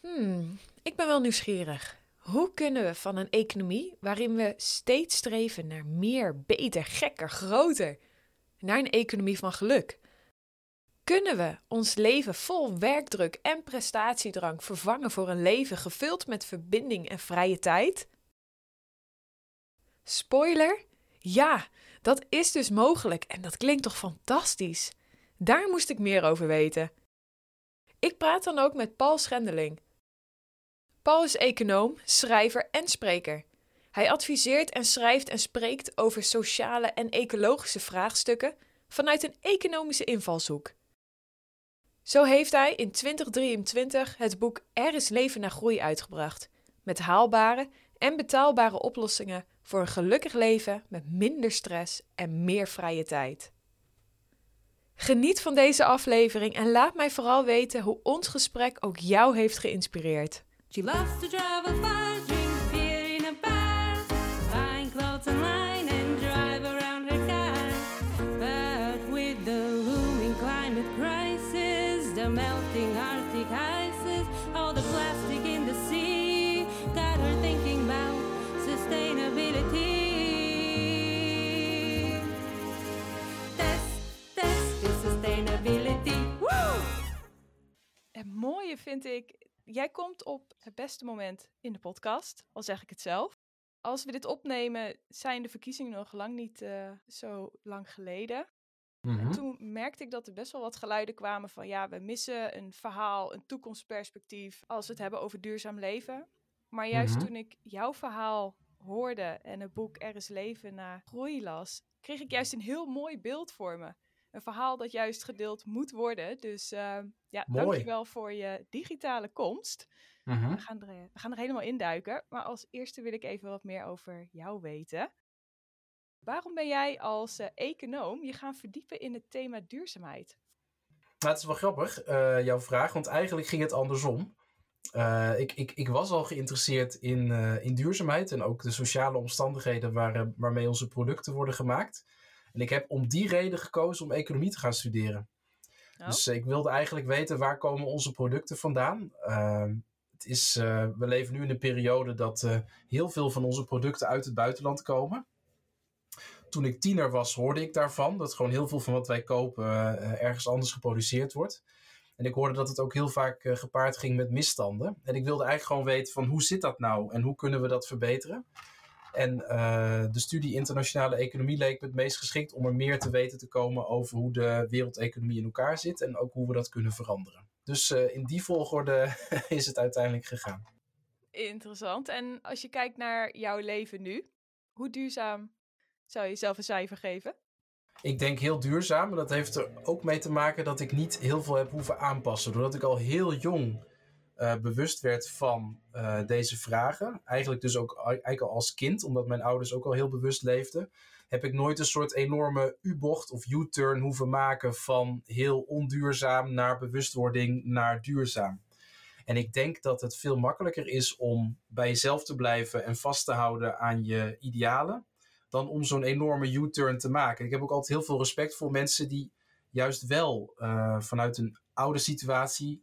Hmm, ik ben wel nieuwsgierig. Hoe kunnen we van een economie waarin we steeds streven naar meer, beter, gekker, groter, naar een economie van geluk? Kunnen we ons leven vol werkdruk en prestatiedrang vervangen voor een leven gevuld met verbinding en vrije tijd? Spoiler? Ja, dat is dus mogelijk en dat klinkt toch fantastisch? Daar moest ik meer over weten. Ik praat dan ook met Paul Schendeling. Paul is econoom, schrijver en spreker. Hij adviseert en schrijft en spreekt over sociale en ecologische vraagstukken vanuit een economische invalshoek. Zo heeft hij in 2023 het boek Er is leven naar groei uitgebracht, met haalbare en betaalbare oplossingen voor een gelukkig leven met minder stress en meer vrije tijd. Geniet van deze aflevering en laat mij vooral weten hoe ons gesprek ook jou heeft geïnspireerd. She loves to travel far, drink beer in a bar, buying clothes online and drive around her car. But with the looming climate crisis, the melting Arctic ices, all the plastic in the sea, got her thinking about sustainability. Sustainability. Woo! Het mooie vind ik, jij komt op het beste moment in de podcast, al zeg ik het zelf. Als we dit opnemen, zijn de verkiezingen nog lang niet eh, zo lang geleden. En toen merkte ik dat er best wel wat geluiden kwamen van ja, we missen een verhaal, een toekomstperspectief als we het hebben over duurzaam leven. Maar juist Mhm. toen ik jouw verhaal hoorde en het boek Er is leven na groei las, kreeg ik juist een heel mooi beeld voor me. Een verhaal dat juist gedeeld moet worden. Dus eh, ja, Mooi. dankjewel voor je digitale komst. Mhm. We gaan, er, eh, we gaan er helemaal induiken. Maar als eerste wil ik even wat meer over jou weten. Waarom ben jij als eh, econoom je gaan verdiepen in het thema duurzaamheid? Nou, het is wel grappig, jouw vraag, want eigenlijk ging het andersom. Ik, ik, ik was al geïnteresseerd in, in duurzaamheid en ook de sociale omstandigheden waar, waarmee onze producten worden gemaakt. En ik heb om die reden gekozen om economie te gaan studeren. Oh. Dus eh, ik wilde eigenlijk weten waar komen onze producten vandaan. Ehm, het is, eh, we leven nu in een periode dat eh, heel veel van onze producten uit het buitenland komen. Toen ik tiener was, hoorde ik daarvan. Dat gewoon heel veel van wat wij kopen ergens anders geproduceerd wordt. En ik hoorde dat het ook heel vaak gepaard ging met misstanden. En ik wilde eigenlijk gewoon weten van hoe zit dat nou en hoe kunnen we dat verbeteren. En eh, de studie internationale economie leek me het meest geschikt om er meer te weten te komen over hoe de wereldeconomie in elkaar zit en ook hoe we dat kunnen veranderen. Dus eh, in die volgorde is het uiteindelijk gegaan. Interessant. En als je kijkt naar jouw leven nu, hoe duurzaam zou je jezelf een cijfer geven? Ik denk heel duurzaam, maar dat heeft er ook mee te maken dat ik niet heel veel heb hoeven aanpassen. Doordat ik al heel jong eh, bewust werd van eh, deze vragen, eigenlijk dus ook eigenlijk al als kind, omdat mijn ouders ook al heel bewust leefden, heb ik nooit een soort enorme U-bocht of U-turn hoeven maken van heel onduurzaam naar bewustwording naar duurzaam. En ik denk dat het veel makkelijker is om bij jezelf te blijven en vast te houden aan je idealen dan om zo'n enorme U-turn te maken. Ik heb ook altijd heel veel respect voor mensen die juist wel uh, vanuit een oude situatie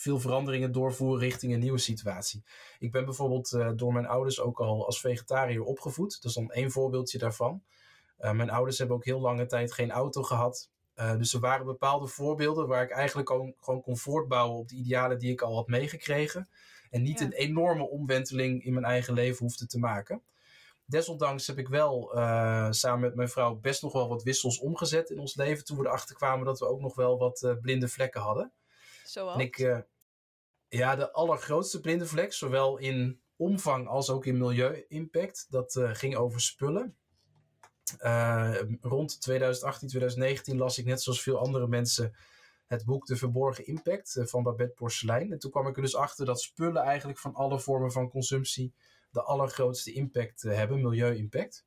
veel veranderingen doorvoeren richting een nieuwe situatie. Ik ben bijvoorbeeld uh, door mijn ouders ook al als vegetariër opgevoed. Dat is dan één voorbeeldje daarvan. Uh, mijn ouders hebben ook heel lange tijd geen auto gehad. Uh, dus er waren bepaalde voorbeelden waar ik eigenlijk gewoon, gewoon kon voortbouwen op de idealen die ik al had meegekregen. En niet Ja. een enorme omwenteling in mijn eigen leven hoefde te maken. Desondanks heb ik wel samen met mijn vrouw best nog wel wat wissels omgezet in ons leven. Toen we erachter kwamen dat we ook nog wel wat blinde vlekken hadden. Ik, uh, ja, de allergrootste blinde vlek, zowel in omvang als ook in milieu-impact, dat uh, ging over spullen. Uh, rond 2018, 2019 las ik net zoals veel andere mensen het boek De Verborgen Impact van Babette Porcelein. En toen kwam ik er dus achter dat spullen eigenlijk van alle vormen van consumptie de allergrootste impact hebben, milieu-impact.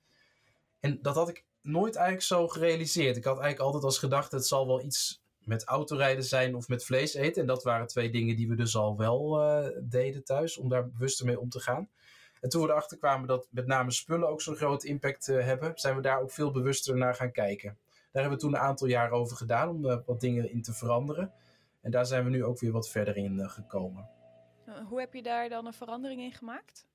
En dat had ik nooit eigenlijk zo gerealiseerd. Ik had eigenlijk altijd als gedachte, het zal wel iets met autorijden zijn of met vlees eten. En dat waren twee dingen die we dus al wel uh, deden thuis, om daar bewuster mee om te gaan. En toen we erachter kwamen dat met name spullen ook zo'n groot impact uh, hebben, zijn we daar ook veel bewuster naar gaan kijken. Daar hebben we toen een aantal jaar over gedaan om uh, wat dingen in te veranderen. En daar zijn we nu ook weer wat verder in gekomen. Eh, hoe heb je daar dan een verandering in gemaakt?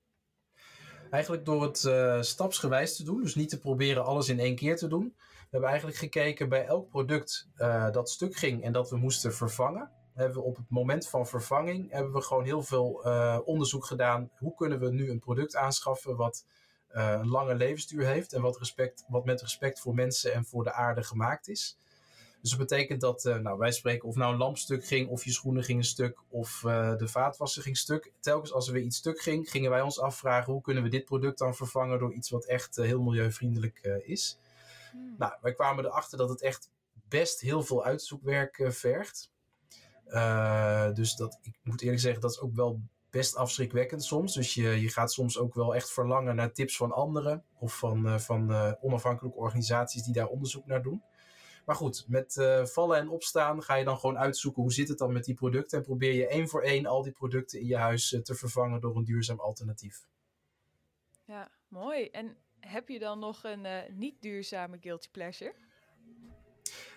Eigenlijk door het eh, stapsgewijs te doen, dus niet te proberen alles in één keer te doen. We hebben eigenlijk gekeken bij elk product uh, dat stuk ging en dat we moesten vervangen. Hebben we op het moment van vervanging hebben we gewoon heel veel uh, onderzoek gedaan. Hoe kunnen we nu een product aanschaffen wat een lange levensduur heeft en wat, respect, wat met respect voor mensen en voor de aarde gemaakt is. Dus dat betekent dat, nou, wij spreken of nou een lampstuk ging, of je schoenen gingen stuk, of de vaatwasser ging stuk. Telkens als er weer iets stuk ging, gingen wij ons afvragen hoe kunnen we dit product dan vervangen door iets wat echt heel milieuvriendelijk is. Hmm. Nou, wij kwamen erachter dat het echt best heel veel uitzoekwerk vergt. dus dat, ik moet eerlijk zeggen, dat is ook wel best afschrikwekkend soms. Dus je, je gaat soms ook wel echt verlangen naar tips van anderen of van, van onafhankelijke organisaties die daar onderzoek naar doen. Maar goed, met vallen en opstaan ga je dan gewoon uitzoeken hoe zit het dan met die producten. En probeer je één voor één al die producten in je huis te vervangen door een duurzaam alternatief. Ja, mooi. En heb je dan nog een uh, niet duurzame guilty pleasure?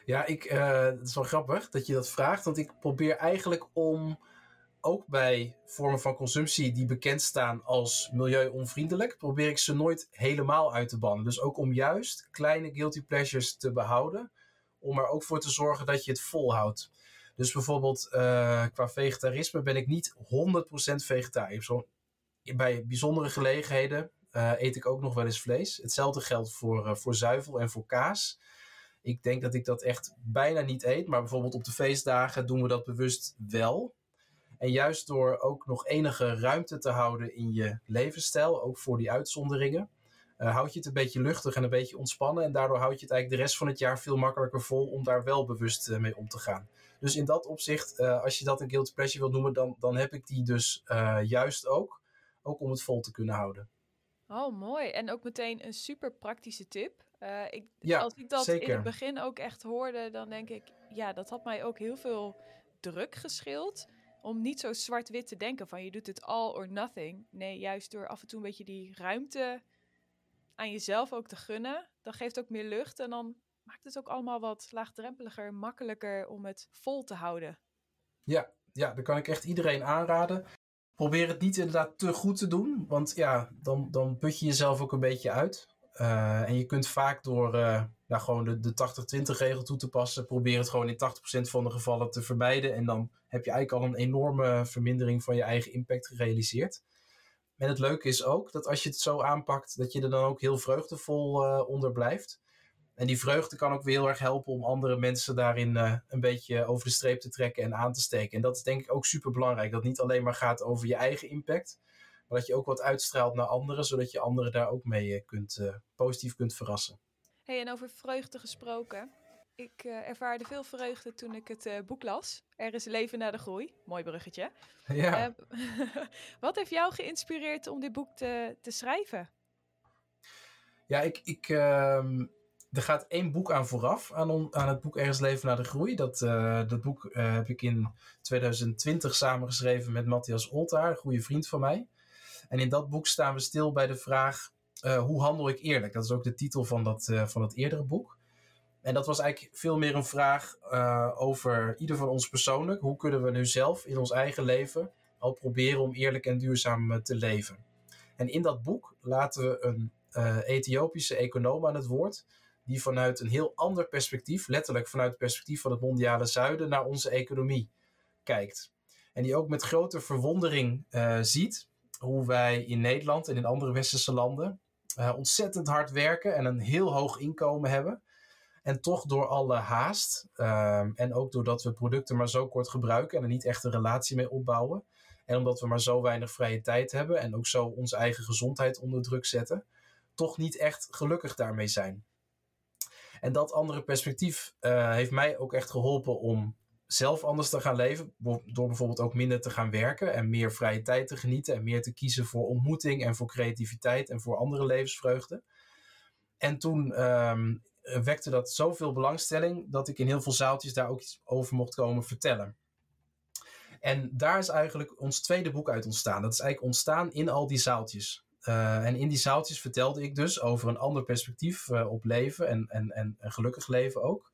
Ja, ik, het is wel grappig dat je dat vraagt. Want ik probeer eigenlijk om ook bij vormen van consumptie die bekend staan als milieuonvriendelijk, probeer ik ze nooit helemaal uit te bannen. Dus ook om juist kleine guilty pleasures te behouden om er ook voor te zorgen dat je het volhoudt. Dus bijvoorbeeld uh, qua vegetarisme ben ik niet 100% vegetariër. Bij bijzondere gelegenheden uh, eet ik ook nog wel eens vlees. Hetzelfde geldt voor, uh, voor zuivel en voor kaas. Ik denk dat ik dat echt bijna niet eet, maar bijvoorbeeld op de feestdagen doen we dat bewust wel. En juist door ook nog enige ruimte te houden in je levensstijl, ook voor die uitzonderingen, uh, houd je het een beetje luchtig en een beetje ontspannen. En daardoor houd je het eigenlijk de rest van het jaar veel makkelijker vol om daar wel bewust mee om te gaan. Dus in dat opzicht, als je dat een guilty pleasure wil noemen, dan, dan heb ik die dus juist ook. Ook om het vol te kunnen houden. Oh, mooi. En ook meteen een super praktische tip. ik, ja, als ik dat zeker. in het begin ook echt hoorde, dan denk ik, ja, dat had mij ook heel veel druk geschild om niet zo zwart-wit te denken van je doet het all or nothing. Nee, juist door af en toe een beetje die ruimte aan jezelf ook te gunnen. Dat geeft ook meer lucht en dan maakt het ook allemaal wat laagdrempeliger, makkelijker om het vol te houden. Ja, ja, dat kan ik echt iedereen aanraden. Probeer het niet inderdaad te goed te doen, want ja, dan, dan put je jezelf ook een beetje uit. Uh, en je kunt vaak door uh, ja, gewoon de, de 80-20 regel toe te passen, probeer het gewoon in 80% van de gevallen te vermijden. En dan heb je eigenlijk al een enorme vermindering van je eigen impact gerealiseerd. En het leuke is ook dat als je het zo aanpakt, dat je er dan ook heel vreugdevol uh, onder blijft. En die vreugde kan ook weer heel erg helpen om andere mensen daarin uh, een beetje over de streep te trekken en aan te steken. En dat is denk ik ook super belangrijk. Dat het niet alleen maar gaat over je eigen impact, maar dat je ook wat uitstraalt naar anderen, zodat je anderen daar ook mee uh, kunt, positief kunt verrassen. Hey, en over vreugde gesproken. Ik uh, ervaarde veel vreugde toen ik het uh, boek las. Er is leven na de groei. Mooi bruggetje. Ja. Uh, wat heeft jou geïnspireerd om dit boek te, te schrijven? Ja, ik, ik, ehm, er gaat één boek aan vooraf, aan, aan het boek Er is leven na de groei. Dat, dat boek heb ik in 2020 samengeschreven met Matthias Oltaar, een goede vriend van mij. En in dat boek staan we stil bij de vraag, hoe handel ik eerlijk? Dat is ook de titel van dat, van het eerdere boek. En dat was eigenlijk veel meer een vraag over ieder van ons persoonlijk. Hoe kunnen we nu zelf in ons eigen leven al proberen om eerlijk en duurzaam te leven? En in dat boek laten we een Ethiopische econoom aan het woord, die vanuit een heel ander perspectief, letterlijk vanuit het perspectief van het mondiale zuiden, naar onze economie kijkt. En die ook met grote verwondering ziet hoe wij in Nederland en in andere westerse landen ontzettend hard werken en een heel hoog inkomen hebben. En toch door alle haast um, en ook doordat we producten maar zo kort gebruiken en er niet echt een relatie mee opbouwen. En omdat we maar zo weinig vrije tijd hebben en ook zo onze eigen gezondheid onder druk zetten, toch niet echt gelukkig daarmee zijn. En dat andere perspectief uh, heeft mij ook echt geholpen om zelf anders te gaan leven. Door bijvoorbeeld ook minder te gaan werken en meer vrije tijd te genieten. En meer te kiezen voor ontmoeting en voor creativiteit en voor andere levensvreugde. En toen um, eh, wekte dat zoveel belangstelling dat ik in heel veel zaaltjes daar ook iets over mocht komen vertellen. En daar is eigenlijk ons tweede boek uit ontstaan. Dat is eigenlijk ontstaan in al die zaaltjes. Uh, en in die zaaltjes vertelde ik dus over een ander perspectief uh, op leven en, en, en, en, gelukkig leven ook.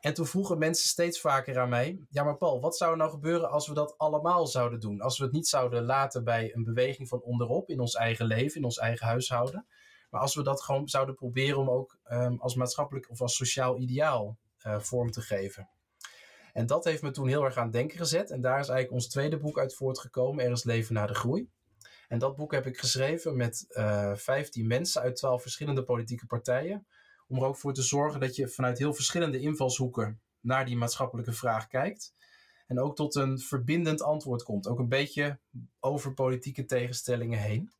En toen vroegen mensen steeds vaker aan mij: Ja, maar Paul, wat zou er nou gebeuren als we dat allemaal zouden doen? Als we het niet zouden laten bij een beweging van onderop in ons eigen leven, in ons eigen huishouden. Maar als we dat gewoon zouden proberen om ook um, als maatschappelijk of als sociaal ideaal uh, vorm te geven. En dat heeft me toen heel erg aan denken gezet. En daar is eigenlijk ons tweede boek uit voortgekomen: Er is leven na de groei. En dat boek heb ik geschreven met uh, eh, 15 mensen uit 12 verschillende politieke partijen. Om er ook voor te zorgen dat je vanuit heel verschillende invalshoeken naar die maatschappelijke vraag kijkt. En ook tot een verbindend antwoord komt. Ook een beetje over politieke tegenstellingen heen.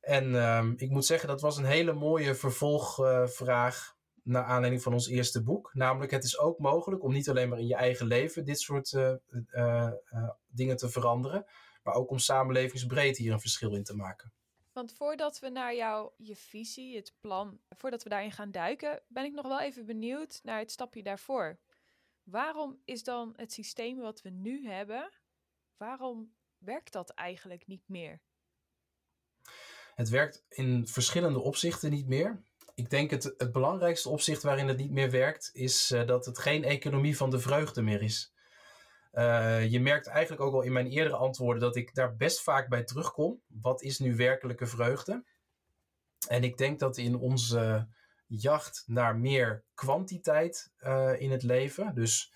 En uh, ik moet zeggen, dat was een hele mooie vervolgvraag naar aanleiding van ons eerste boek. Namelijk, het is ook mogelijk om niet alleen maar in je eigen leven dit soort uh, uh, dingen te veranderen, maar ook om samenlevingsbreed hier een verschil in te maken. Want voordat we naar jouw je visie, het plan, voordat we daarin gaan duiken, ben ik nog wel even benieuwd naar het stapje daarvoor. Waarom is dan het systeem wat we nu hebben, waarom werkt dat eigenlijk niet meer? Het werkt in verschillende opzichten niet meer. Ik denk het, het belangrijkste opzicht waarin het niet meer werkt, is uh, dat het geen economie van de vreugde meer is. Uh, je merkt eigenlijk ook al in mijn eerdere antwoorden dat ik daar best vaak bij terugkom. Wat is nu werkelijke vreugde? En ik denk dat in onze jacht naar meer kwantiteit uh, in het leven, dus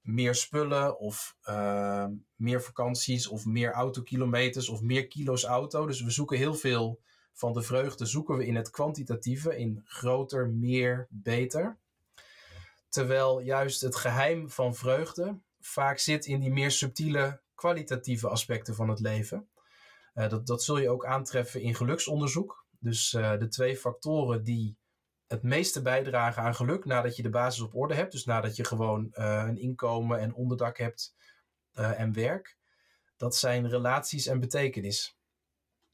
meer spullen of uh, meer vakanties of meer autokilometers of meer kilo's auto. Dus we zoeken heel veel van de vreugde, zoeken we in het kwantitatieve, in groter, meer, beter. Terwijl juist het geheim van vreugde vaak zit in die meer subtiele kwalitatieve aspecten van het leven. Uh, dat, dat zul je ook aantreffen in geluksonderzoek. Dus uh, de twee factoren die het meeste bijdragen aan geluk nadat je de basis op orde hebt. Dus nadat je gewoon uh, een inkomen en onderdak hebt en werk. Dat zijn relaties en betekenis.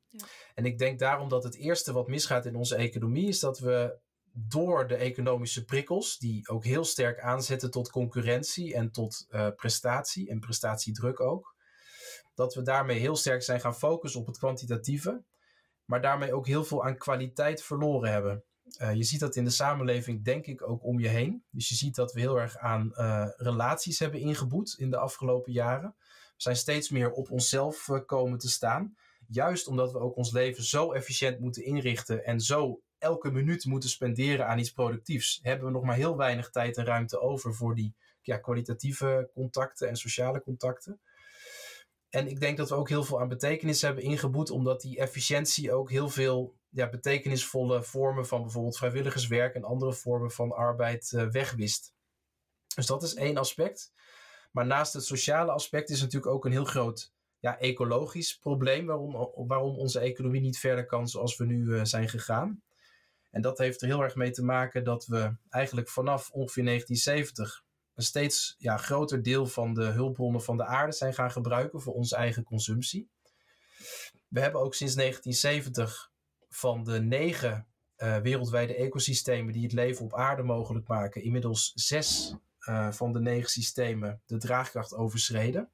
Ja. En ik denk daarom dat het eerste wat misgaat in onze economie is dat we door de economische prikkels, die ook heel sterk aanzetten tot concurrentie en tot uh, prestatie en prestatiedruk ook, dat we daarmee heel sterk zijn gaan focussen op het kwantitatieve, maar daarmee ook heel veel aan kwaliteit verloren hebben. Uh, je ziet dat in de samenleving, denk ik, ook om je heen. Dus je ziet dat we heel erg aan uh, relaties hebben ingeboet in de afgelopen jaren. We zijn steeds meer op onszelf komen te staan. Juist omdat we ook ons leven zo efficiënt moeten inrichten en zo elke minuut moeten spenderen aan iets productiefs, hebben we nog maar heel weinig tijd en ruimte over voor die ja, kwalitatieve contacten en sociale contacten. En ik denk dat we ook heel veel aan betekenis hebben ingeboet, omdat die efficiëntie ook heel veel ja, betekenisvolle vormen van bijvoorbeeld vrijwilligerswerk en andere vormen van arbeid uh, wegwist. Dus dat is één aspect. Maar naast het sociale aspect is natuurlijk ook een heel groot ja, ecologisch probleem waarom, waarom onze economie niet verder kan zoals we nu uh, zijn gegaan. En dat heeft er heel erg mee te maken dat we eigenlijk vanaf ongeveer 1970 een steeds ja, groter deel van de hulpbronnen van de aarde zijn gaan gebruiken voor onze eigen consumptie. We hebben ook sinds 1970 van de negen uh, wereldwijde ecosystemen die het leven op aarde mogelijk maken, inmiddels zes uh, van de negen systemen de draagkracht overschreden.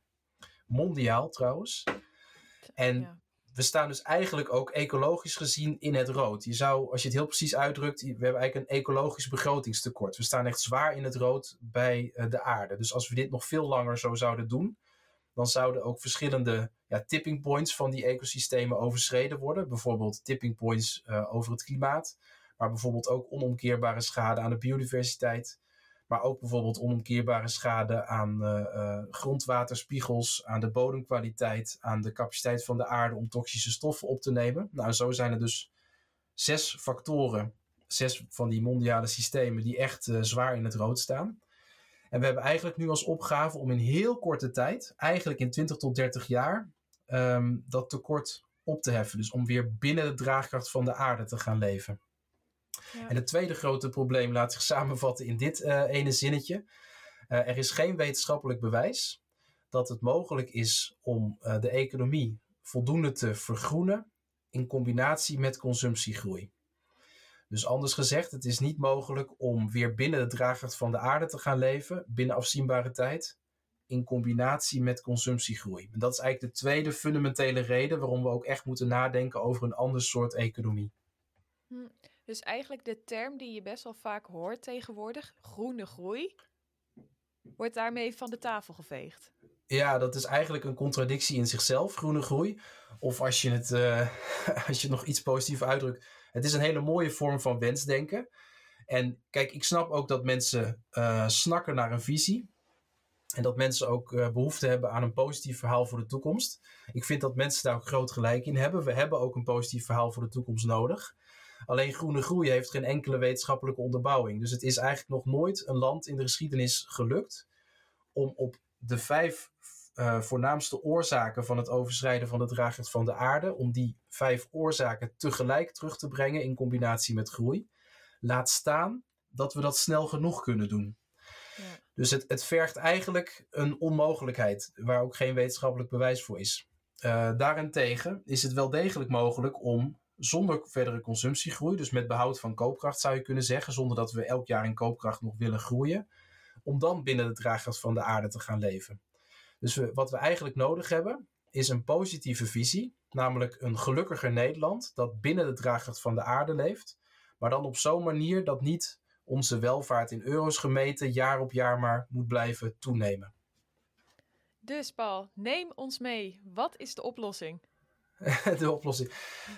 Mondiaal trouwens. En ja we staan dus eigenlijk ook ecologisch gezien in het rood. Je zou, als je het heel precies uitdrukt, we hebben eigenlijk een ecologisch begrotingstekort. We staan echt zwaar in het rood bij uh, de aarde. Dus als we dit nog veel langer zo zouden doen, dan zouden ook verschillende ja, tipping points van die ecosystemen overschreden worden. Bijvoorbeeld tipping points uh, over het klimaat, maar bijvoorbeeld ook onomkeerbare schade aan de biodiversiteit. Maar ook bijvoorbeeld onomkeerbare schade aan uh, uh, grondwaterspiegels, aan de bodemkwaliteit, aan de capaciteit van de aarde om toxische stoffen op te nemen. Nou, zo zijn er dus zes factoren, zes van die mondiale systemen die echt uh, zwaar in het rood staan. En we hebben eigenlijk nu als opgave om in heel korte tijd, eigenlijk in 20 tot 30 jaar, um, dat tekort op te heffen. Dus om weer binnen de draagkracht van de aarde te gaan leven. En het tweede grote probleem laat zich samenvatten in dit uh, ene zinnetje. Uh, er is geen wetenschappelijk bewijs dat het mogelijk is om uh, de economie voldoende te vergroenen in combinatie met consumptiegroei. Dus anders gezegd, het is niet mogelijk om weer binnen de draagkracht van de aarde te gaan leven, binnen afzienbare tijd, in combinatie met consumptiegroei. En dat is eigenlijk de tweede fundamentele reden waarom we ook echt moeten nadenken over een ander soort economie. Hm. Dus eigenlijk de term die je best wel vaak hoort tegenwoordig, groene groei, wordt daarmee van de tafel geveegd. Ja, dat is eigenlijk een contradictie in zichzelf, groene groei. Of als je het, uh, als je nog iets positiever uitdrukt, het is een hele mooie vorm van wensdenken. En kijk, ik snap ook dat mensen uh, snakken naar een visie. En dat mensen ook uh, behoefte hebben aan een positief verhaal voor de toekomst. Ik vind dat mensen daar ook groot gelijk in hebben. We hebben ook een positief verhaal voor de toekomst nodig. Alleen groene groei heeft geen enkele wetenschappelijke onderbouwing. Dus het is eigenlijk nog nooit een land in de geschiedenis gelukt om op de vijf uh, voornaamste oorzaken van het overschrijden van de draagkracht van de aarde, om die vijf oorzaken tegelijk terug te brengen in combinatie met groei. Laat staan dat we dat snel genoeg kunnen doen. Ja. Dus het, het vergt eigenlijk een onmogelijkheid, waar ook geen wetenschappelijk bewijs voor is. Uh, daarentegen is het wel degelijk mogelijk om zonder verdere consumptiegroei, dus met behoud van koopkracht zou je kunnen zeggen, zonder dat we elk jaar in koopkracht nog willen groeien, om dan binnen de draagkracht van de aarde te gaan leven. Dus we, wat we eigenlijk nodig hebben, is een positieve visie, namelijk een gelukkiger Nederland dat binnen de draagkracht van de aarde leeft, maar dan op zo'n manier dat niet onze welvaart in euro's gemeten jaar op jaar maar moet blijven toenemen. Dus Paul, neem ons mee. Wat is de oplossing? de oplossing.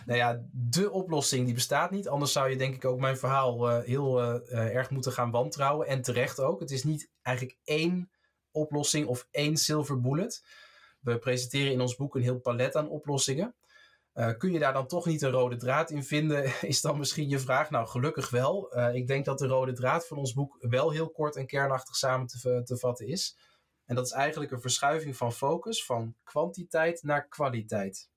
Nou ja, de oplossing die bestaat niet. Anders zou je denk ik ook mijn verhaal uh, heel uh, erg moeten gaan wantrouwen. En terecht ook. Het is niet eigenlijk één oplossing of één silver bullet. We presenteren in ons boek een heel palet aan oplossingen. Kun je daar dan toch niet een rode draad in vinden, is dan misschien je vraag. Nou, gelukkig wel. Ik denk dat de rode draad van ons boek wel heel kort en kernachtig samen te, te vatten is. En dat is eigenlijk een verschuiving van focus van kwantiteit naar kwaliteit.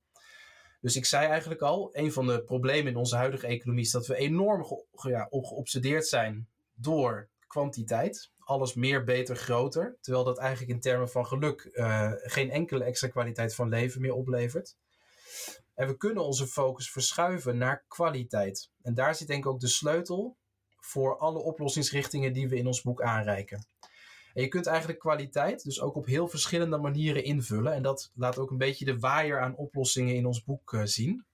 Dus ik zei eigenlijk al, een van de problemen in onze huidige economie is dat we enorm ja, geobsedeerd zijn door kwantiteit. Alles meer, beter, groter. Terwijl dat eigenlijk in termen van geluk uh, geen enkele extra kwaliteit van leven meer oplevert. En we kunnen onze focus verschuiven naar kwaliteit. En daar zit denk ik ook de sleutel voor alle oplossingsrichtingen die we in ons boek aanreiken. En je kunt eigenlijk kwaliteit dus ook op heel verschillende manieren invullen. En dat laat ook een beetje de waaier aan oplossingen in ons boek uh, zien.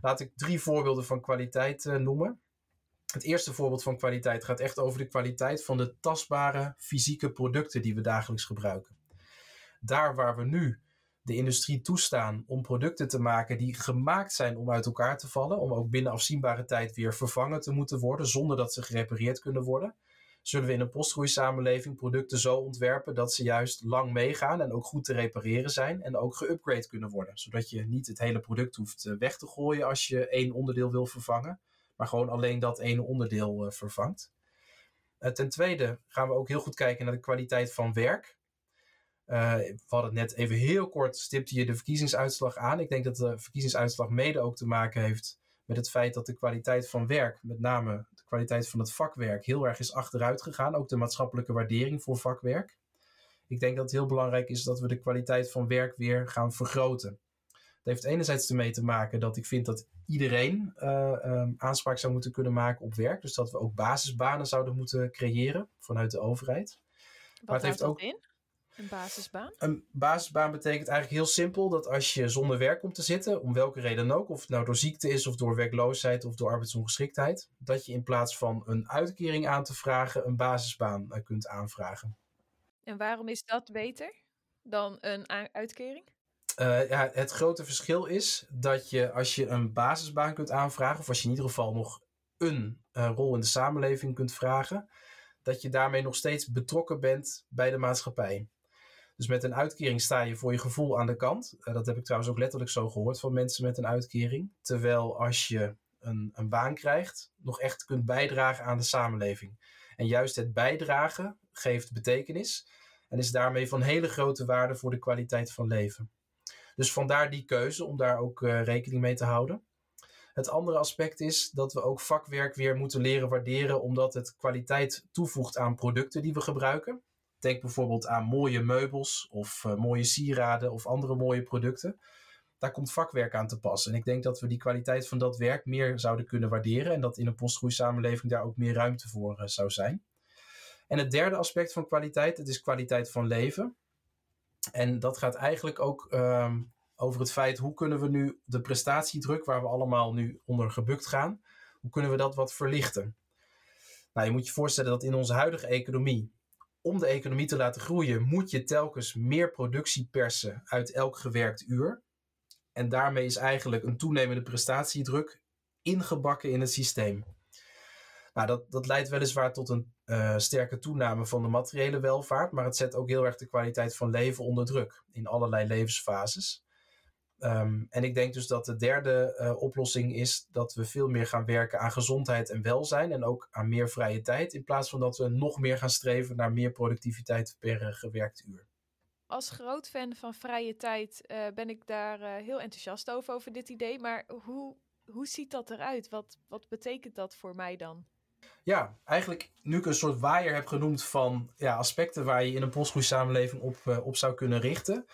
Laat ik drie voorbeelden van kwaliteit uh, noemen. Het eerste voorbeeld van kwaliteit gaat echt over de kwaliteit van de tastbare fysieke producten die we dagelijks gebruiken. Daar waar we nu de industrie toestaan om producten te maken die gemaakt zijn om uit elkaar te vallen, om ook binnen afzienbare tijd weer vervangen te moeten worden zonder dat ze gerepareerd kunnen worden, zullen we in een postgroeisamenleving producten zo ontwerpen dat ze juist lang meegaan en ook goed te repareren zijn en ook geupgrade kunnen worden. Zodat je niet het hele product hoeft eh, weg te gooien als je één onderdeel wil vervangen, maar gewoon alleen dat ene onderdeel uh, vervangt. Uh, ten tweede gaan we ook heel goed kijken naar de kwaliteit van werk. We hadden net even heel kort, stipte je de verkiezingsuitslag aan. Ik denk dat de verkiezingsuitslag mede ook te maken heeft met het feit dat de kwaliteit van werk, met name kwaliteit van het vakwerk, heel erg is achteruit gegaan. Ook de maatschappelijke waardering voor vakwerk. Ik denk dat het heel belangrijk is dat we de kwaliteit van werk weer gaan vergroten. Dat heeft enerzijds ermee te maken dat ik vind dat iedereen uh, um, aanspraak zou moeten kunnen maken op werk. Dus dat we ook basisbanen zouden moeten creëren vanuit de overheid. Wat maar het heeft ook in? Een basisbaan? Een basisbaan betekent eigenlijk heel simpel dat als je zonder werk komt te zitten, om welke reden ook, of het nou door ziekte is of door werkloosheid of door arbeidsongeschiktheid, dat je in plaats van een uitkering aan te vragen, een basisbaan uh, kunt aanvragen. En waarom is dat beter dan een uitkering? Uh, ja, het grote verschil is dat je als je een basisbaan kunt aanvragen, of als je in ieder geval nog een uh, rol in de samenleving kunt vragen, dat je daarmee nog steeds betrokken bent bij de maatschappij. Dus met een uitkering sta je voor je gevoel aan de kant. Uh, dat heb ik trouwens ook letterlijk zo gehoord van mensen met een uitkering. Terwijl als je een, een baan krijgt, nog echt kunt bijdragen aan de samenleving. En juist het bijdragen geeft betekenis en is daarmee van hele grote waarde voor de kwaliteit van leven. Dus vandaar die keuze om daar ook uh, rekening mee te houden. Het andere aspect is dat we ook vakwerk weer moeten leren waarderen, omdat het kwaliteit toevoegt aan producten die we gebruiken. Denk bijvoorbeeld aan mooie meubels of uh, mooie sieraden of andere mooie producten. Daar komt vakwerk aan te passen. En ik denk dat we die kwaliteit van dat werk meer zouden kunnen waarderen en dat in een postgroeisamenleving daar ook meer ruimte voor uh, zou zijn. En het derde aspect van kwaliteit, het is kwaliteit van leven. En dat gaat eigenlijk ook um, over het feit hoe kunnen we nu de prestatiedruk waar we allemaal nu onder gebukt gaan, hoe kunnen we dat wat verlichten? Nou, je moet je voorstellen dat in onze huidige economie om de economie te laten groeien, moet je telkens meer productie persen uit elk gewerkt uur. En daarmee is eigenlijk een toenemende prestatiedruk ingebakken in het systeem. Nou, dat, dat leidt weliswaar tot een uh, sterke toename van de materiële welvaart, maar het zet ook heel erg de kwaliteit van leven onder druk in allerlei levensfases. Ehm, en ik denk dus dat de derde uh, oplossing is dat we veel meer gaan werken aan gezondheid en welzijn en ook aan meer vrije tijd, in plaats van dat we nog meer gaan streven naar meer productiviteit per uh, gewerkt uur. Als groot fan van vrije tijd ben ik daar heel enthousiast over, over dit idee. Maar hoe, hoe ziet dat eruit? Wat, wat betekent dat voor mij dan? Ja, eigenlijk nu ik een soort waaier heb genoemd van ja, aspecten waar je in een postgroeisamenleving op, op zou kunnen richten,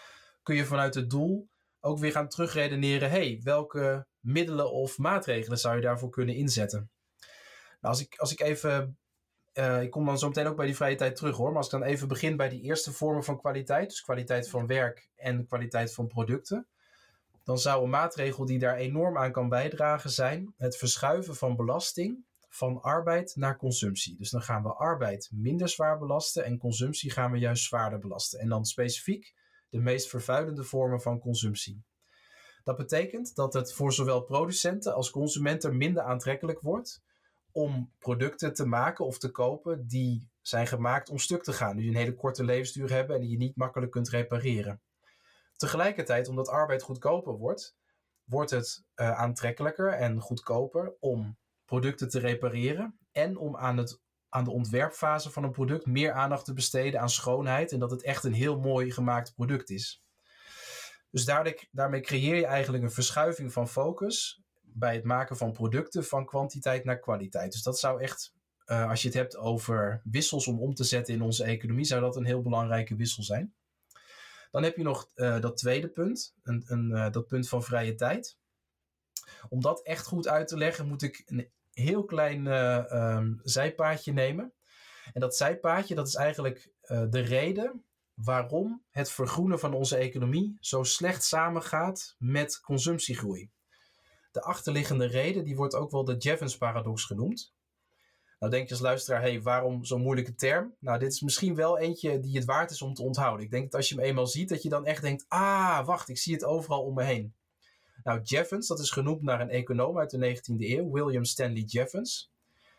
kun je vanuit het doel ook weer gaan terugredeneren, hey, welke middelen of maatregelen zou je daarvoor kunnen inzetten? Nou, als ik, als ik even, uh, ik kom dan zo meteen ook bij die vrije tijd terug hoor, maar als ik dan even begin bij die eerste vormen van kwaliteit, dus kwaliteit van werk en kwaliteit van producten, dan zou een maatregel die daar enorm aan kan bijdragen zijn het verschuiven van belasting van arbeid naar consumptie. Dus dan gaan we arbeid minder zwaar belasten en consumptie gaan we juist zwaarder belasten. En dan specifiek de meest vervuilende vormen van consumptie. Dat betekent dat het voor zowel producenten als consumenten minder aantrekkelijk wordt om producten te maken of te kopen die zijn gemaakt om stuk te gaan, die een hele korte levensduur hebben en die je niet makkelijk kunt repareren. Tegelijkertijd, omdat arbeid goedkoper wordt, wordt het uh, aantrekkelijker en goedkoper om producten te repareren en om aan, het, aan de ontwerpfase van een product meer aandacht te besteden aan schoonheid en dat het echt een heel mooi gemaakt product is. Dus daarmee, daarmee creëer je eigenlijk een verschuiving van focus bij het maken van producten van kwantiteit naar kwaliteit. Dus dat zou echt, uh, als je het hebt over wissels om om te zetten in onze economie, zou dat een heel belangrijke wissel zijn. Dan heb je nog uh, dat tweede punt, een, een, uh, dat punt van vrije tijd. Om dat echt goed uit te leggen, moet ik een heel klein um, zijpaadje nemen. En dat zijpaadje, dat is eigenlijk uh, de reden waarom het vergroenen van onze economie zo slecht samengaat met consumptiegroei. De achterliggende reden, die wordt ook wel de Jevons-paradox genoemd. Nou denk je als luisteraar, hey, waarom zo'n moeilijke term? Nou, dit is misschien wel eentje die het waard is om te onthouden. Ik denk dat als je hem eenmaal ziet, dat je dan echt denkt, ah, wacht, ik zie het overal om me heen. Nou, Jevons, dat is genoemd naar een econoom uit de 19e eeuw, William Stanley Jevons.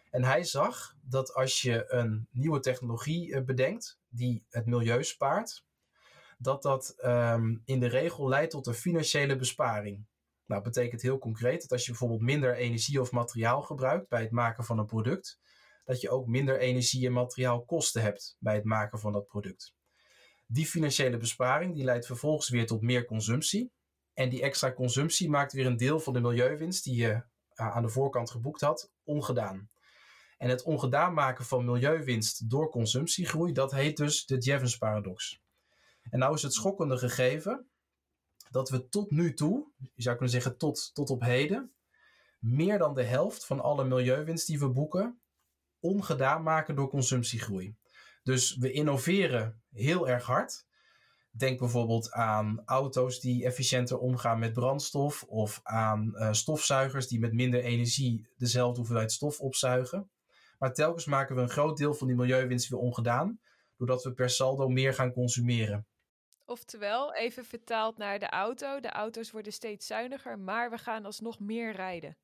En hij zag dat als je een nieuwe technologie eh, bedenkt die het milieu spaart, dat dat um, in de regel leidt tot een financiële besparing. Nou, dat betekent heel concreet dat als je bijvoorbeeld minder energie of materiaal gebruikt bij het maken van een product, dat je ook minder energie en materiaalkosten hebt bij het maken van dat product. Die financiële besparing die leidt vervolgens weer tot meer consumptie. En die extra consumptie maakt weer een deel van de milieuwinst die je uh, aan de voorkant geboekt had, ongedaan. En het ongedaan maken van milieuwinst door consumptiegroei, dat heet dus de Jevons paradox. En nou is het schokkende gegeven dat we tot nu toe, je zou kunnen zeggen tot, tot op heden, meer dan de helft van alle milieuwinst die we boeken, ongedaan maken door consumptiegroei. Dus we innoveren heel erg hard. Denk bijvoorbeeld aan auto's die efficiënter omgaan met brandstof of aan uh, stofzuigers die met minder energie dezelfde hoeveelheid stof opzuigen. Maar telkens maken we een groot deel van die milieuwinst weer ongedaan, doordat we per saldo meer gaan consumeren. Oftewel, even vertaald naar de auto. De auto's worden steeds zuiniger, maar we gaan alsnog meer rijden.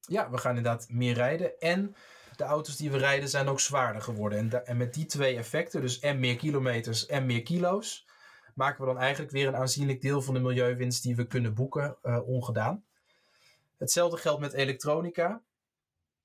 Ja, we gaan inderdaad meer rijden. En de auto's die we rijden zijn ook zwaarder geworden. En, en met die twee effecten, dus en meer kilometers en meer kilo's, maken we dan eigenlijk weer een aanzienlijk deel van de milieuwinst die we kunnen boeken uh, ongedaan. Hetzelfde geldt met elektronica.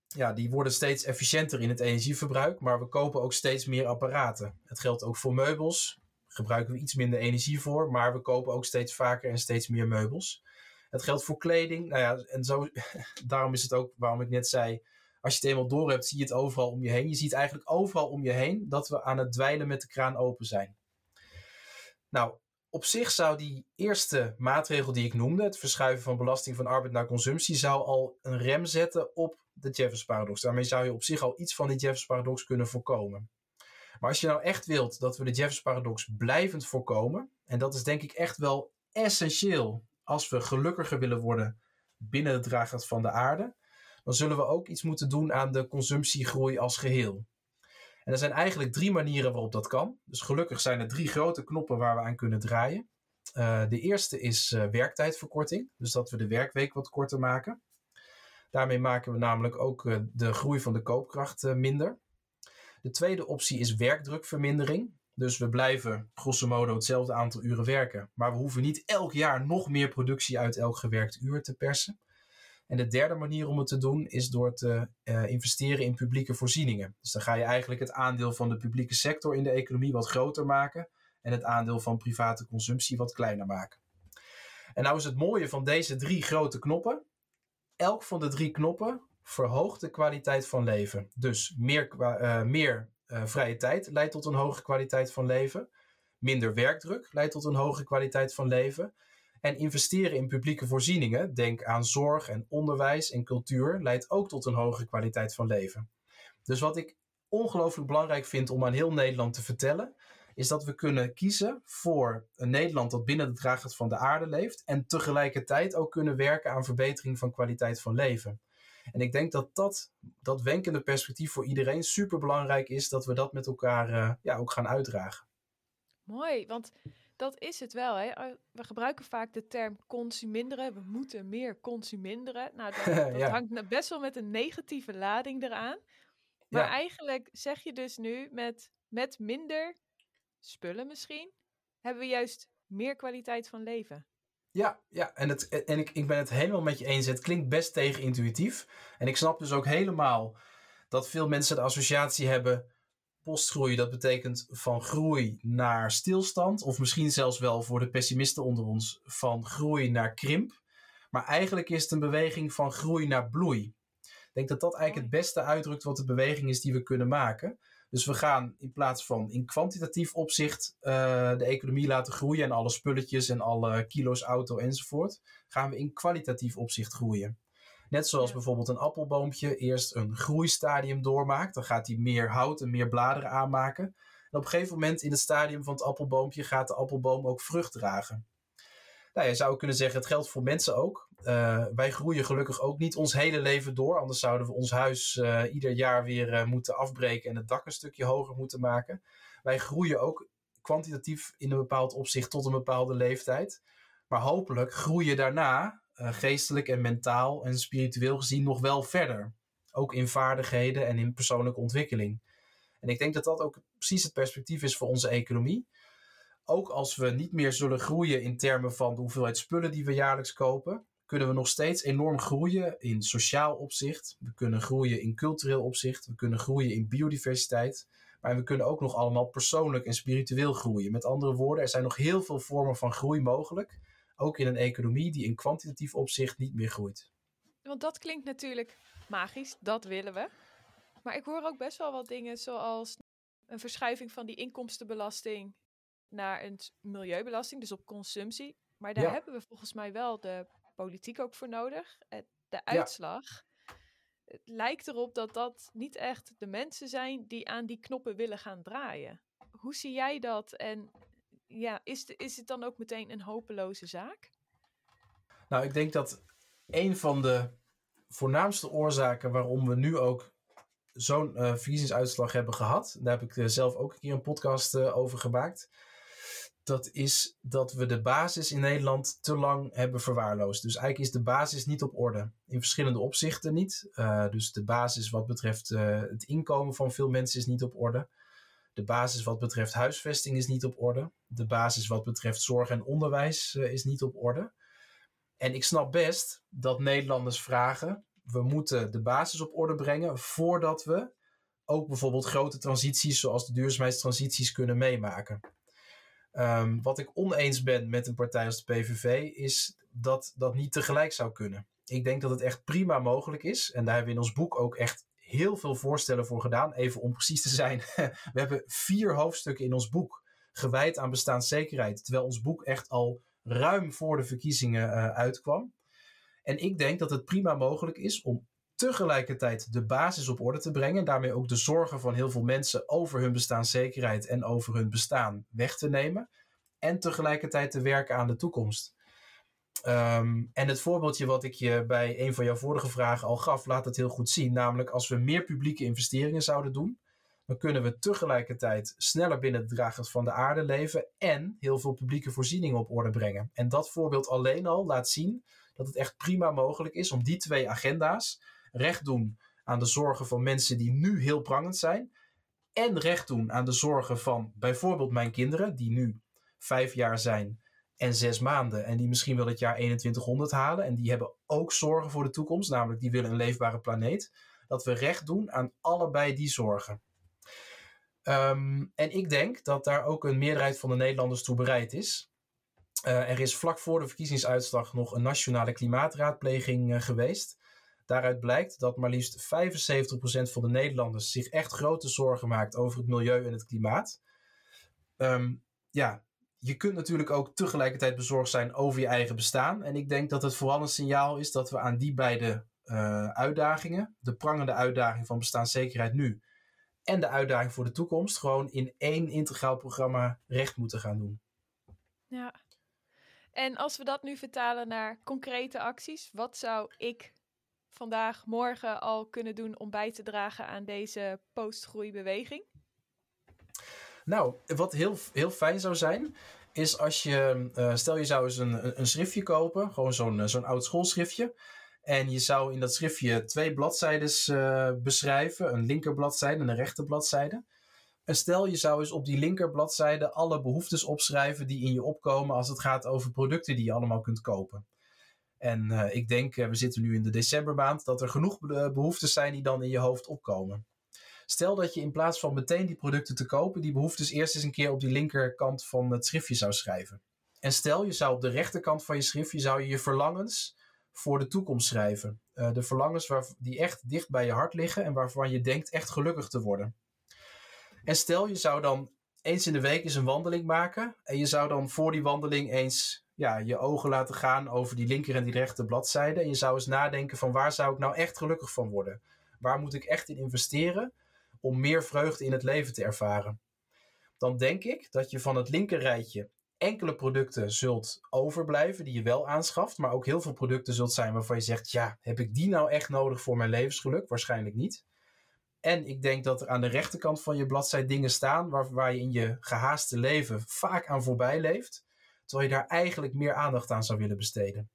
Ja, die worden steeds efficiënter in het energieverbruik, maar we kopen ook steeds meer apparaten. Het geldt ook voor meubels. Gebruiken we iets minder energie voor, maar we kopen ook steeds vaker en steeds meer meubels. Het geldt voor kleding. Nou ja, en zo, daarom is het ook waarom ik net zei, als je het eenmaal door hebt, zie je het overal om je heen. Je ziet eigenlijk overal om je heen dat we aan het dweilen met de kraan open zijn. Nou, op zich zou die eerste maatregel die ik noemde, het verschuiven van belasting van arbeid naar consumptie, zou al een rem zetten op de Jeffers paradox. Daarmee zou je op zich al iets van die Jeffers paradox kunnen voorkomen. Maar als je nou echt wilt dat we de Jeffers paradox blijvend voorkomen, en dat is denk ik echt wel essentieel als we gelukkiger willen worden binnen het draaggat van de aarde, dan zullen we ook iets moeten doen aan de consumptiegroei als geheel. En er zijn eigenlijk drie manieren waarop dat kan. Dus gelukkig zijn er drie grote knoppen waar we aan kunnen draaien. Uh, de eerste is uh, werktijdverkorting, dus dat we de werkweek wat korter maken. Daarmee maken we namelijk ook uh, de groei van de koopkracht minder. De tweede optie is werkdrukvermindering. Dus we blijven grosso modo hetzelfde aantal uren werken, maar we hoeven niet elk jaar nog meer productie uit elk gewerkt uur te persen. En de derde manier om het te doen is door te uh, investeren in publieke voorzieningen. Dus dan ga je eigenlijk het aandeel van de publieke sector in de economie wat groter maken en het aandeel van private consumptie wat kleiner maken. En nou is het mooie van deze drie grote knoppen. Elk van de drie knoppen verhoogt de kwaliteit van leven. Dus meer, uh, meer uh, vrije tijd leidt tot een hoge kwaliteit van leven. Minder werkdruk leidt tot een hoge kwaliteit van leven. En investeren in publieke voorzieningen, denk aan zorg en onderwijs en cultuur, leidt ook tot een hogere kwaliteit van leven. Dus wat ik ongelooflijk belangrijk vind om aan heel Nederland te vertellen, is dat we kunnen kiezen voor een Nederland dat binnen de draagheid van de aarde leeft en tegelijkertijd ook kunnen werken aan verbetering van kwaliteit van leven. En ik denk dat dat, dat wenkende perspectief voor iedereen super belangrijk is dat we dat met elkaar uh, ja, ook gaan uitdragen. Mooi, want dat is het wel. Hè? We gebruiken vaak de term consuminderen. We moeten meer consuminderen. Nou, dat, dat ja. hangt best wel met een negatieve lading eraan. Maar ja. eigenlijk zeg je dus nu met, met minder spullen misschien, hebben we juist meer kwaliteit van leven. Ja, ja. en, het, en ik, ik ben het helemaal met je eens. Het klinkt best tegenintuïtief. En ik snap dus ook helemaal dat veel mensen de associatie hebben. Postgroei, dat betekent van groei naar stilstand. Of misschien zelfs wel voor de pessimisten onder ons van groei naar krimp. Maar eigenlijk is het een beweging van groei naar bloei. Ik denk dat dat eigenlijk het beste uitdrukt wat de beweging is die we kunnen maken. Dus we gaan in plaats van in kwantitatief opzicht uh, de economie laten groeien en alle spulletjes en alle kilo's auto enzovoort, gaan we in kwalitatief opzicht groeien. Net zoals bijvoorbeeld een appelboompje eerst een groeistadium doormaakt, dan gaat hij meer hout en meer bladeren aanmaken. En op een gegeven moment in het stadium van het appelboompje gaat de appelboom ook vrucht dragen. Nou, je zou kunnen zeggen, het geldt voor mensen ook. Uh, wij groeien gelukkig ook niet ons hele leven door. Anders zouden we ons huis uh, ieder jaar weer uh, moeten afbreken en het dak een stukje hoger moeten maken. Wij groeien ook kwantitatief in een bepaald opzicht tot een bepaalde leeftijd. Maar hopelijk groeien daarna geestelijk en mentaal en spiritueel gezien nog wel verder. Ook in vaardigheden en in persoonlijke ontwikkeling. En ik denk dat dat ook precies het perspectief is voor onze economie ook als we niet meer zullen groeien in termen van de hoeveelheid spullen die we jaarlijks kopen, kunnen we nog steeds enorm groeien in sociaal opzicht. We kunnen groeien in cultureel opzicht. We kunnen groeien in biodiversiteit. Maar we kunnen ook nog allemaal persoonlijk en spiritueel groeien. Met andere woorden, er zijn nog heel veel vormen van groei mogelijk. Ook in een economie die in kwantitatief opzicht niet meer groeit. Want dat klinkt natuurlijk magisch, dat willen we. Maar ik hoor ook best wel wat dingen zoals een verschuiving van die inkomstenbelasting naar een milieubelasting, dus op consumptie. Maar daar ja. hebben we volgens mij wel de politiek ook voor nodig. De uitslag. Ja. Het lijkt erop dat dat niet echt de mensen zijn die aan die knoppen willen gaan draaien. Hoe zie jij dat? En ja, is, is het dan ook meteen een hopeloze zaak? Nou, ik denk dat een van de voornaamste oorzaken waarom we nu ook zo'n uh, verkiezingsuitslag hebben gehad, daar heb ik uh, zelf ook een keer een podcast uh, over gemaakt dat is dat we de basis in Nederland te lang hebben verwaarloosd. Dus eigenlijk is de basis niet op orde. In verschillende opzichten niet. Dus de basis wat betreft het inkomen van veel mensen is niet op orde. De basis wat betreft huisvesting is niet op orde. De basis wat betreft zorg en onderwijs uh, is niet op orde. En ik snap best dat Nederlanders vragen: we moeten de basis op orde brengen voordat we ook bijvoorbeeld grote transities zoals de duurzaamheidstransities kunnen meemaken. Um, wat ik oneens ben met een partij als de PVV is dat dat niet tegelijk zou kunnen. Ik denk dat het echt prima mogelijk is. En daar hebben we in ons boek ook echt heel veel voorstellen voor gedaan. Even om precies te zijn. we hebben vier hoofdstukken in ons boek gewijd aan bestaanszekerheid. Terwijl ons boek echt al ruim voor de verkiezingen uh, uitkwam. En ik denk dat het prima mogelijk is om tegelijkertijd de basis op orde te brengen. En daarmee ook de zorgen van heel veel mensen over hun bestaanszekerheid en over hun bestaan weg te nemen. En tegelijkertijd te werken aan de toekomst. Um, en het voorbeeldje wat ik je bij een van jouw vorige vragen al gaf, laat het heel goed zien. Namelijk als we meer publieke investeringen zouden doen, dan kunnen we tegelijkertijd sneller binnen de dragers van de aarde leven en heel veel publieke voorzieningen op orde brengen. En dat voorbeeld alleen al laat zien dat het echt prima mogelijk is om die twee agenda's recht doen aan de zorgen van mensen die nu heel prangend zijn en recht doen aan de zorgen van bijvoorbeeld mijn kinderen, die nu vijf jaar zijn en zes maanden. En die misschien wel het jaar 2100 halen. En die hebben ook zorgen voor de toekomst, namelijk die willen een leefbare planeet. Dat we recht doen aan allebei die zorgen. Ehm, en ik denk dat daar ook een meerderheid van de Nederlanders toe bereid is. Uh, er is vlak voor de verkiezingsuitslag nog een nationale klimaatraadpleging uh, geweest. Daaruit blijkt dat maar liefst 75% van de Nederlanders zich echt grote zorgen maakt over het milieu en het klimaat. Um, ja, je kunt natuurlijk ook tegelijkertijd bezorgd zijn over je eigen bestaan. En ik denk dat het vooral een signaal is dat we aan die beide uh, uitdagingen, de prangende uitdaging van bestaanszekerheid nu en de uitdaging voor de toekomst, gewoon in één integraal programma recht moeten gaan doen. Ja. En als we dat nu vertalen naar concrete acties, wat zou ik vandaag, morgen al kunnen doen om bij te dragen aan deze postgroeibeweging? Nou, wat heel, heel fijn zou zijn, is als je, uh, stel je zou eens een, een schriftje kopen, gewoon zo'n eh, zo'n oud schoolschriftje. En je zou in dat schriftje twee bladzijden uh, beschrijven, een linkerbladzijde en een rechterbladzijde. En stel je zou eens op die linkerbladzijde alle behoeftes opschrijven die in je opkomen als het gaat over producten die je allemaal kunt kopen. En ik denk, we zitten nu in de decembermaand, dat er genoeg behoeftes zijn die dan in je hoofd opkomen. Stel dat je in plaats van meteen die producten te kopen, die behoeftes eerst eens een keer op die linkerkant van het schriftje zou schrijven. En stel je zou op de rechterkant van je schriftje zou je, je verlangens voor de toekomst schrijven. Uh, de verlangens waar, die echt dicht bij je hart liggen en waarvan je denkt echt gelukkig te worden. En stel je zou dan eens in de week eens een wandeling maken en je zou dan voor die wandeling eens ja, je ogen laten gaan over die linker en die rechter bladzijde en je zou eens nadenken van waar zou ik nou echt gelukkig van worden? Waar moet ik echt in investeren? Om meer vreugde in het leven te ervaren. Dan denk ik dat je van het linkerrijtje enkele producten zult overblijven die je wel aanschaft, maar ook heel veel producten zult zijn waarvan je zegt: ja, heb ik die nou echt nodig voor mijn levensgeluk? Waarschijnlijk niet. En ik denk dat er aan de rechterkant van je bladzij dingen staan waar, waar je in je gehaaste leven vaak aan voorbij leeft, terwijl je daar eigenlijk meer aandacht aan zou willen besteden.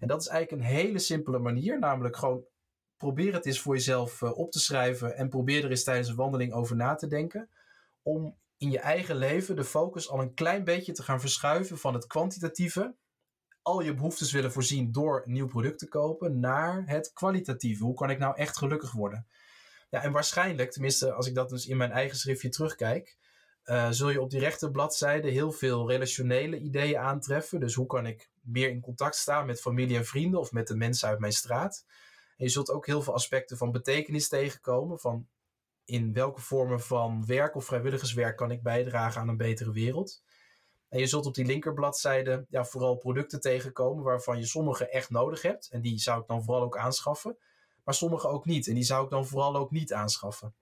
En dat is eigenlijk een hele simpele manier, namelijk gewoon probeer het eens voor jezelf uh, op te schrijven en probeer er eens tijdens een wandeling over na te denken. Om in je eigen leven de focus al een klein beetje te gaan verschuiven van het kwantitatieve, al je behoeftes willen voorzien door een nieuw product te kopen, naar het kwalitatieve. Hoe kan ik nou echt gelukkig worden? Ja, en waarschijnlijk, tenminste als ik dat dus in mijn eigen schriftje terugkijk, uh, zul je op die rechte bladzijde heel veel relationele ideeën aantreffen. Dus hoe kan ik meer in contact staan met familie en vrienden of met de mensen uit mijn straat? En je zult ook heel veel aspecten van betekenis tegenkomen. Van in welke vormen van werk of vrijwilligerswerk kan ik bijdragen aan een betere wereld. En je zult op die linkerbladzijde ja, vooral producten tegenkomen waarvan je sommige echt nodig hebt. En die zou ik dan vooral ook aanschaffen. Maar sommige ook niet. En die zou ik dan vooral ook niet aanschaffen.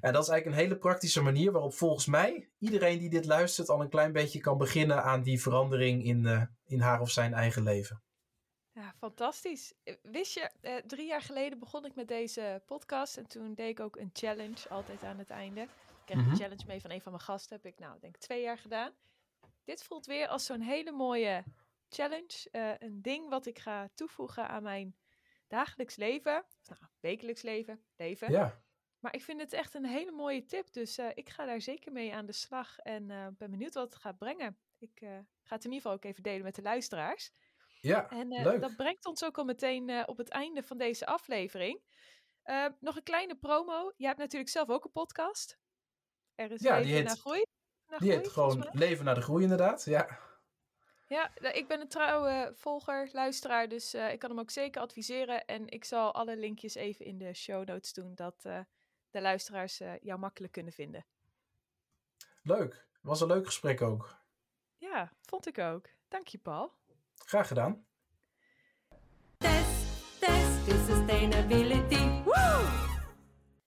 En dat is eigenlijk een hele praktische manier waarop volgens mij iedereen die dit luistert al een klein beetje kan beginnen aan die verandering in, uh, in haar of zijn eigen leven. Ja, fantastisch. Eh, wist je, eh, drie jaar geleden begon ik met deze podcast en toen deed ik ook een challenge, altijd aan het einde. Ik kreeg een mhm. challenge mee van een van mijn gasten, heb ik nou denk twee jaar gedaan. Dit voelt weer als zo'n hele mooie challenge, uh, een ding wat ik ga toevoegen aan mijn dagelijks leven, nou, wekelijks leven, leven. Ja. Maar ik vind het echt een hele mooie tip, dus uh, ik ga daar zeker mee aan de slag en ben benieuwd wat het gaat brengen. Ik ga het in ieder geval ook even delen met de luisteraars. Ja, en uh, dat brengt ons ook al meteen uh, op het einde van deze aflevering. Uh, nog een kleine promo. Jij hebt natuurlijk zelf ook een podcast. Er is ja, Leven heet, naar Groei. Naar die groei, heet gewoon Leven naar de Groei, inderdaad. Ja. Ja, ik ben een trouwe volger, luisteraar, dus ik kan hem ook zeker adviseren. En ik zal alle linkjes even in de show notes doen, dat de luisteraars jou makkelijk kunnen vinden. Leuk. Was een leuk gesprek ook. Ja, vond ik ook. Dank je, Paul. Graag gedaan. Test, test, sustainability. Woo!